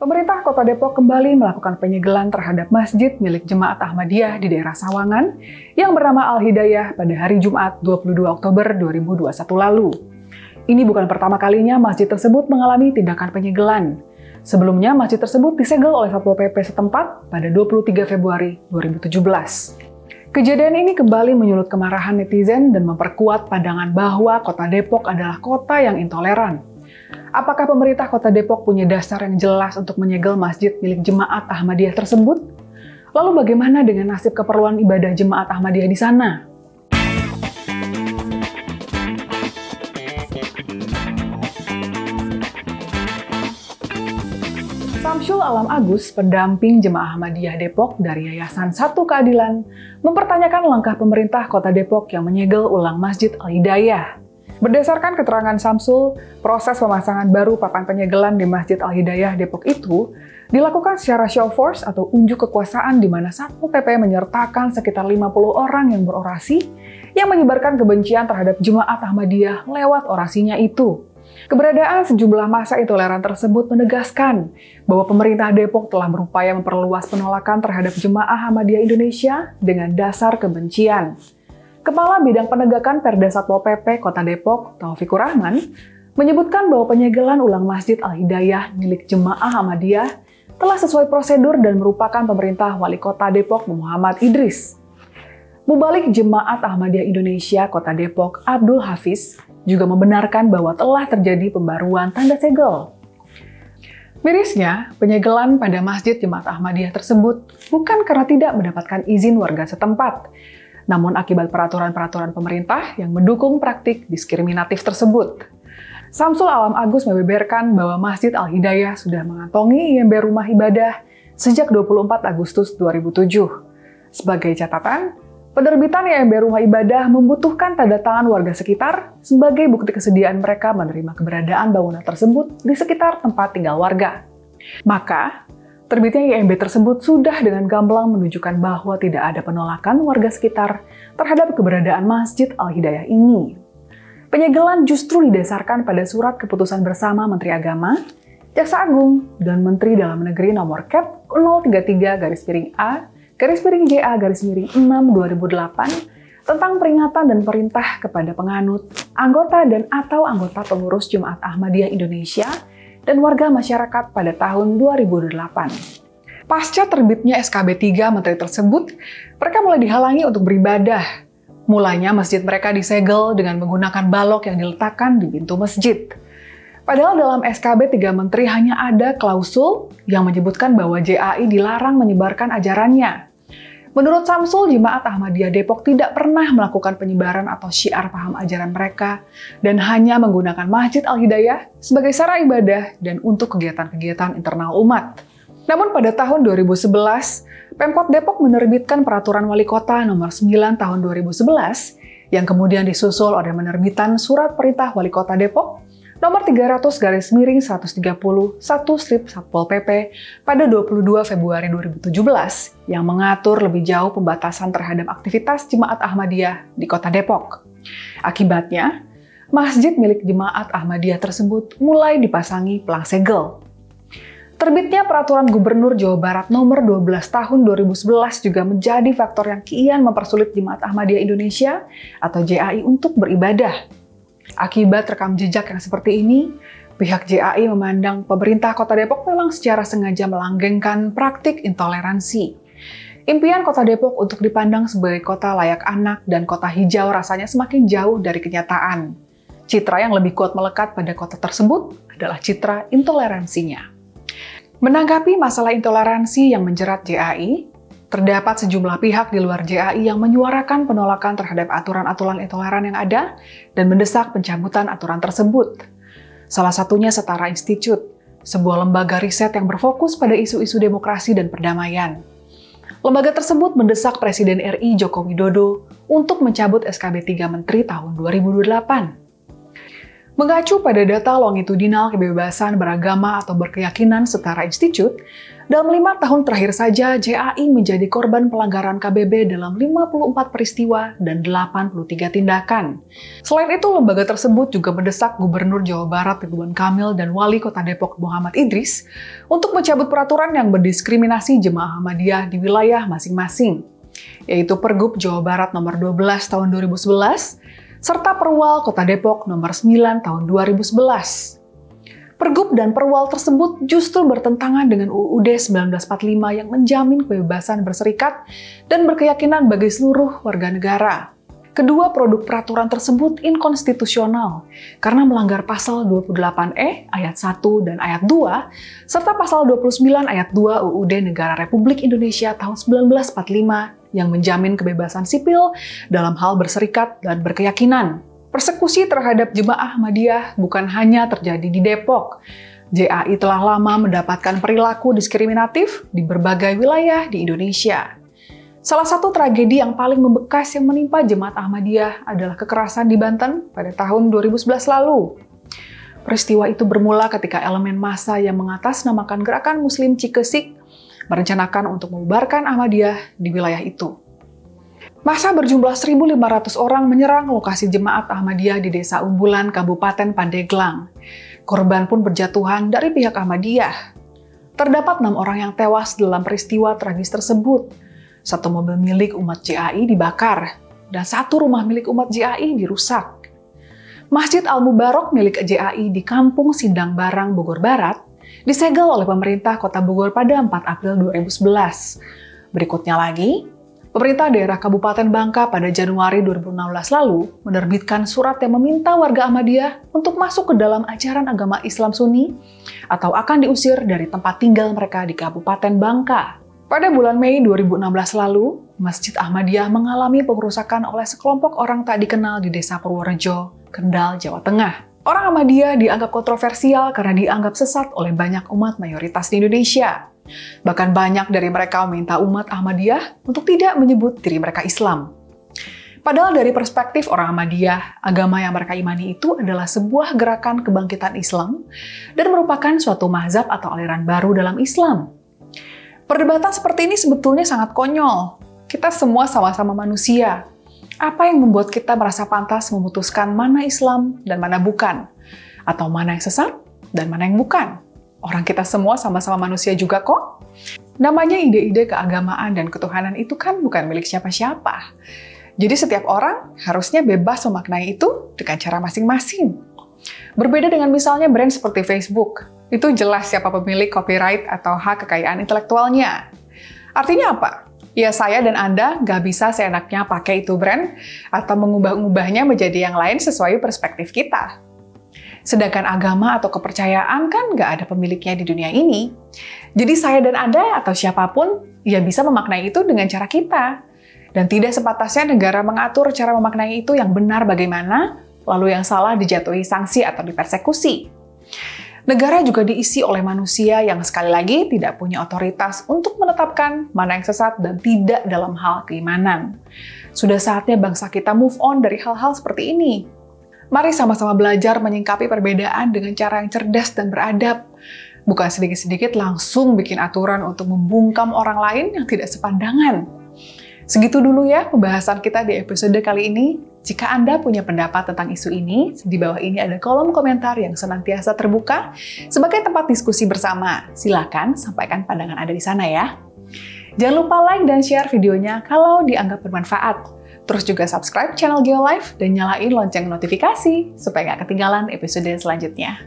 Pemerintah Kota Depok kembali melakukan penyegelan terhadap masjid milik Jemaat Ahmadiyah di daerah Sawangan yang bernama Al-Hidayah pada hari Jumat 22 Oktober 2021 lalu. Ini bukan pertama kalinya masjid tersebut mengalami tindakan penyegelan. Sebelumnya, masjid tersebut disegel oleh Satpol PP setempat pada 23 Februari 2017. Kejadian ini kembali menyulut kemarahan netizen dan memperkuat pandangan bahwa kota Depok adalah kota yang intoleran. Apakah pemerintah kota Depok punya dasar yang jelas untuk menyegel masjid milik jemaat Ahmadiyah tersebut? Lalu bagaimana dengan nasib keperluan ibadah jemaat Ahmadiyah di sana? Samsul Alam Agus, pendamping Jemaah Ahmadiyah Depok dari Yayasan Satu Keadilan, mempertanyakan langkah pemerintah kota Depok yang menyegel ulang Masjid Al-Hidayah. Berdasarkan keterangan Samsul, proses pemasangan baru papan penyegelan di Masjid Al-Hidayah Depok itu dilakukan secara show force atau unjuk kekuasaan di mana Satpol PP menyertakan sekitar 50 orang yang berorasi yang menyebarkan kebencian terhadap jemaat Ahmadiyah lewat orasinya itu. Keberadaan sejumlah masa intoleran tersebut menegaskan bahwa pemerintah Depok telah berupaya memperluas penolakan terhadap jemaah Ahmadiyah Indonesia dengan dasar kebencian. Kepala Bidang Penegakan Perda Satpol PP Kota Depok, Taufikur Rahman, menyebutkan bahwa penyegelan ulang Masjid Al-Hidayah milik Jemaah Ahmadiyah telah sesuai prosedur dan merupakan pemerintah Wali Kota Depok Muhammad Idris. Mubalik Jemaat Ahmadiyah Indonesia Kota Depok Abdul Hafiz juga membenarkan bahwa telah terjadi pembaruan tanda segel. Mirisnya, penyegelan pada Masjid Jemaat Ahmadiyah tersebut bukan karena tidak mendapatkan izin warga setempat, namun akibat peraturan-peraturan pemerintah yang mendukung praktik diskriminatif tersebut. Samsul Alam Agus membeberkan bahwa Masjid Al-Hidayah sudah mengantongi IMB rumah ibadah sejak 24 Agustus 2007. Sebagai catatan, penerbitan IMB rumah ibadah membutuhkan tanda tangan warga sekitar sebagai bukti kesediaan mereka menerima keberadaan bangunan tersebut di sekitar tempat tinggal warga. Maka, Terbitnya IMB tersebut sudah dengan gamblang menunjukkan bahwa tidak ada penolakan warga sekitar terhadap keberadaan Masjid Al-Hidayah ini. Penyegelan justru didasarkan pada surat keputusan bersama Menteri Agama, Jaksa Agung, dan Menteri Dalam Negeri nomor Cap 033 garis piring A garis piring JA garis miring 6 2008 tentang peringatan dan perintah kepada penganut, anggota dan atau anggota pengurus Jumat Ahmadiyah Indonesia dan warga masyarakat pada tahun 2008. Pasca terbitnya SKB 3 menteri tersebut, mereka mulai dihalangi untuk beribadah. Mulanya masjid mereka disegel dengan menggunakan balok yang diletakkan di pintu masjid. Padahal dalam SKB 3 menteri hanya ada klausul yang menyebutkan bahwa JAI dilarang menyebarkan ajarannya. Menurut Samsul, Jemaat Ahmadiyah Depok tidak pernah melakukan penyebaran atau syiar paham ajaran mereka dan hanya menggunakan Masjid Al-Hidayah sebagai sarana ibadah dan untuk kegiatan-kegiatan internal umat. Namun pada tahun 2011, Pemkot Depok menerbitkan Peraturan Wali Kota Nomor 9 Tahun 2011 yang kemudian disusul oleh menerbitan Surat Perintah Wali Kota Depok nomor 300 garis miring 130 1 strip Satpol PP pada 22 Februari 2017 yang mengatur lebih jauh pembatasan terhadap aktivitas Jemaat Ahmadiyah di Kota Depok. Akibatnya, masjid milik Jemaat Ahmadiyah tersebut mulai dipasangi pelang segel. Terbitnya Peraturan Gubernur Jawa Barat Nomor 12 Tahun 2011 juga menjadi faktor yang kian mempersulit Jemaat Ahmadiyah Indonesia atau JAI untuk beribadah Akibat rekam jejak yang seperti ini, pihak JAI memandang pemerintah Kota Depok memang secara sengaja melanggengkan praktik intoleransi. Impian Kota Depok untuk dipandang sebagai kota layak anak dan kota hijau rasanya semakin jauh dari kenyataan. Citra yang lebih kuat melekat pada kota tersebut adalah citra intoleransinya. Menanggapi masalah intoleransi yang menjerat JAI, Terdapat sejumlah pihak di luar JAI yang menyuarakan penolakan terhadap aturan-aturan intoleran yang ada dan mendesak pencabutan aturan tersebut. Salah satunya Setara Institute, sebuah lembaga riset yang berfokus pada isu-isu demokrasi dan perdamaian. Lembaga tersebut mendesak Presiden RI Joko Widodo untuk mencabut SKB 3 Menteri tahun 2008. Mengacu pada data longitudinal kebebasan beragama atau berkeyakinan setara institut, dalam lima tahun terakhir saja JAI menjadi korban pelanggaran KBB dalam 54 peristiwa dan 83 tindakan. Selain itu, lembaga tersebut juga mendesak Gubernur Jawa Barat Ridwan Kamil dan Wali Kota Depok Muhammad Idris untuk mencabut peraturan yang mendiskriminasi jemaah Ahmadiyah di wilayah masing-masing, yaitu Pergub Jawa Barat nomor 12 tahun 2011 serta Perwal Kota Depok nomor 9 tahun 2011. Pergub dan Perwal tersebut justru bertentangan dengan UUD 1945 yang menjamin kebebasan berserikat dan berkeyakinan bagi seluruh warga negara. Kedua produk peraturan tersebut inkonstitusional karena melanggar pasal 28E ayat 1 dan ayat 2 serta pasal 29 ayat 2 UUD Negara Republik Indonesia tahun 1945 yang menjamin kebebasan sipil dalam hal berserikat dan berkeyakinan. Persekusi terhadap jemaah Ahmadiyah bukan hanya terjadi di Depok. JAI telah lama mendapatkan perilaku diskriminatif di berbagai wilayah di Indonesia. Salah satu tragedi yang paling membekas yang menimpa jemaat Ahmadiyah adalah kekerasan di Banten pada tahun 2011 lalu. Peristiwa itu bermula ketika elemen massa yang mengatasnamakan gerakan Muslim Cikesik merencanakan untuk membubarkan Ahmadiyah di wilayah itu. Masa berjumlah 1.500 orang menyerang lokasi jemaat Ahmadiyah di Desa Umbulan, Kabupaten Pandeglang. Korban pun berjatuhan dari pihak Ahmadiyah. Terdapat enam orang yang tewas dalam peristiwa tragis tersebut. Satu mobil milik umat JAI dibakar, dan satu rumah milik umat JAI dirusak. Masjid Al-Mubarok milik JAI di Kampung Sindang Barang, Bogor Barat, disegel oleh pemerintah Kota Bogor pada 4 April 2011. Berikutnya lagi, pemerintah daerah Kabupaten Bangka pada Januari 2016 lalu menerbitkan surat yang meminta warga Ahmadiyah untuk masuk ke dalam ajaran agama Islam Sunni atau akan diusir dari tempat tinggal mereka di Kabupaten Bangka. Pada bulan Mei 2016 lalu, Masjid Ahmadiyah mengalami pengerusakan oleh sekelompok orang tak dikenal di Desa Purworejo, Kendal, Jawa Tengah. Orang Ahmadiyah dianggap kontroversial karena dianggap sesat oleh banyak umat mayoritas di Indonesia. Bahkan banyak dari mereka meminta umat Ahmadiyah untuk tidak menyebut diri mereka Islam. Padahal dari perspektif orang Ahmadiyah, agama yang mereka imani itu adalah sebuah gerakan kebangkitan Islam dan merupakan suatu mazhab atau aliran baru dalam Islam. Perdebatan seperti ini sebetulnya sangat konyol. Kita semua sama-sama manusia, apa yang membuat kita merasa pantas memutuskan mana Islam dan mana bukan? Atau mana yang sesat dan mana yang bukan? Orang kita semua sama-sama manusia juga kok. Namanya ide-ide keagamaan dan ketuhanan itu kan bukan milik siapa-siapa. Jadi setiap orang harusnya bebas memaknai itu dengan cara masing-masing. Berbeda dengan misalnya brand seperti Facebook, itu jelas siapa pemilik copyright atau hak kekayaan intelektualnya. Artinya apa? Ya saya dan Anda nggak bisa seenaknya pakai itu brand atau mengubah-ubahnya menjadi yang lain sesuai perspektif kita. Sedangkan agama atau kepercayaan kan nggak ada pemiliknya di dunia ini. Jadi saya dan Anda atau siapa pun ya bisa memaknai itu dengan cara kita. Dan tidak sepatasnya negara mengatur cara memaknai itu yang benar bagaimana, lalu yang salah dijatuhi sanksi atau dipersekusi. Negara juga diisi oleh manusia yang sekali lagi tidak punya otoritas untuk menetapkan mana yang sesat dan tidak dalam hal keimanan. Sudah saatnya bangsa kita move on dari hal-hal seperti ini. Mari sama-sama belajar menyingkapi perbedaan dengan cara yang cerdas dan beradab. Bukan sedikit-sedikit langsung bikin aturan untuk membungkam orang lain yang tidak sepandangan. Segitu dulu ya pembahasan kita di episode kali ini. Jika Anda punya pendapat tentang isu ini, di bawah ini ada kolom komentar yang senantiasa terbuka sebagai tempat diskusi bersama. Silakan sampaikan pandangan Anda di sana ya. Jangan lupa like dan share videonya kalau dianggap bermanfaat. Terus juga subscribe channel GeoLife dan nyalain lonceng notifikasi supaya nggak ketinggalan episode selanjutnya.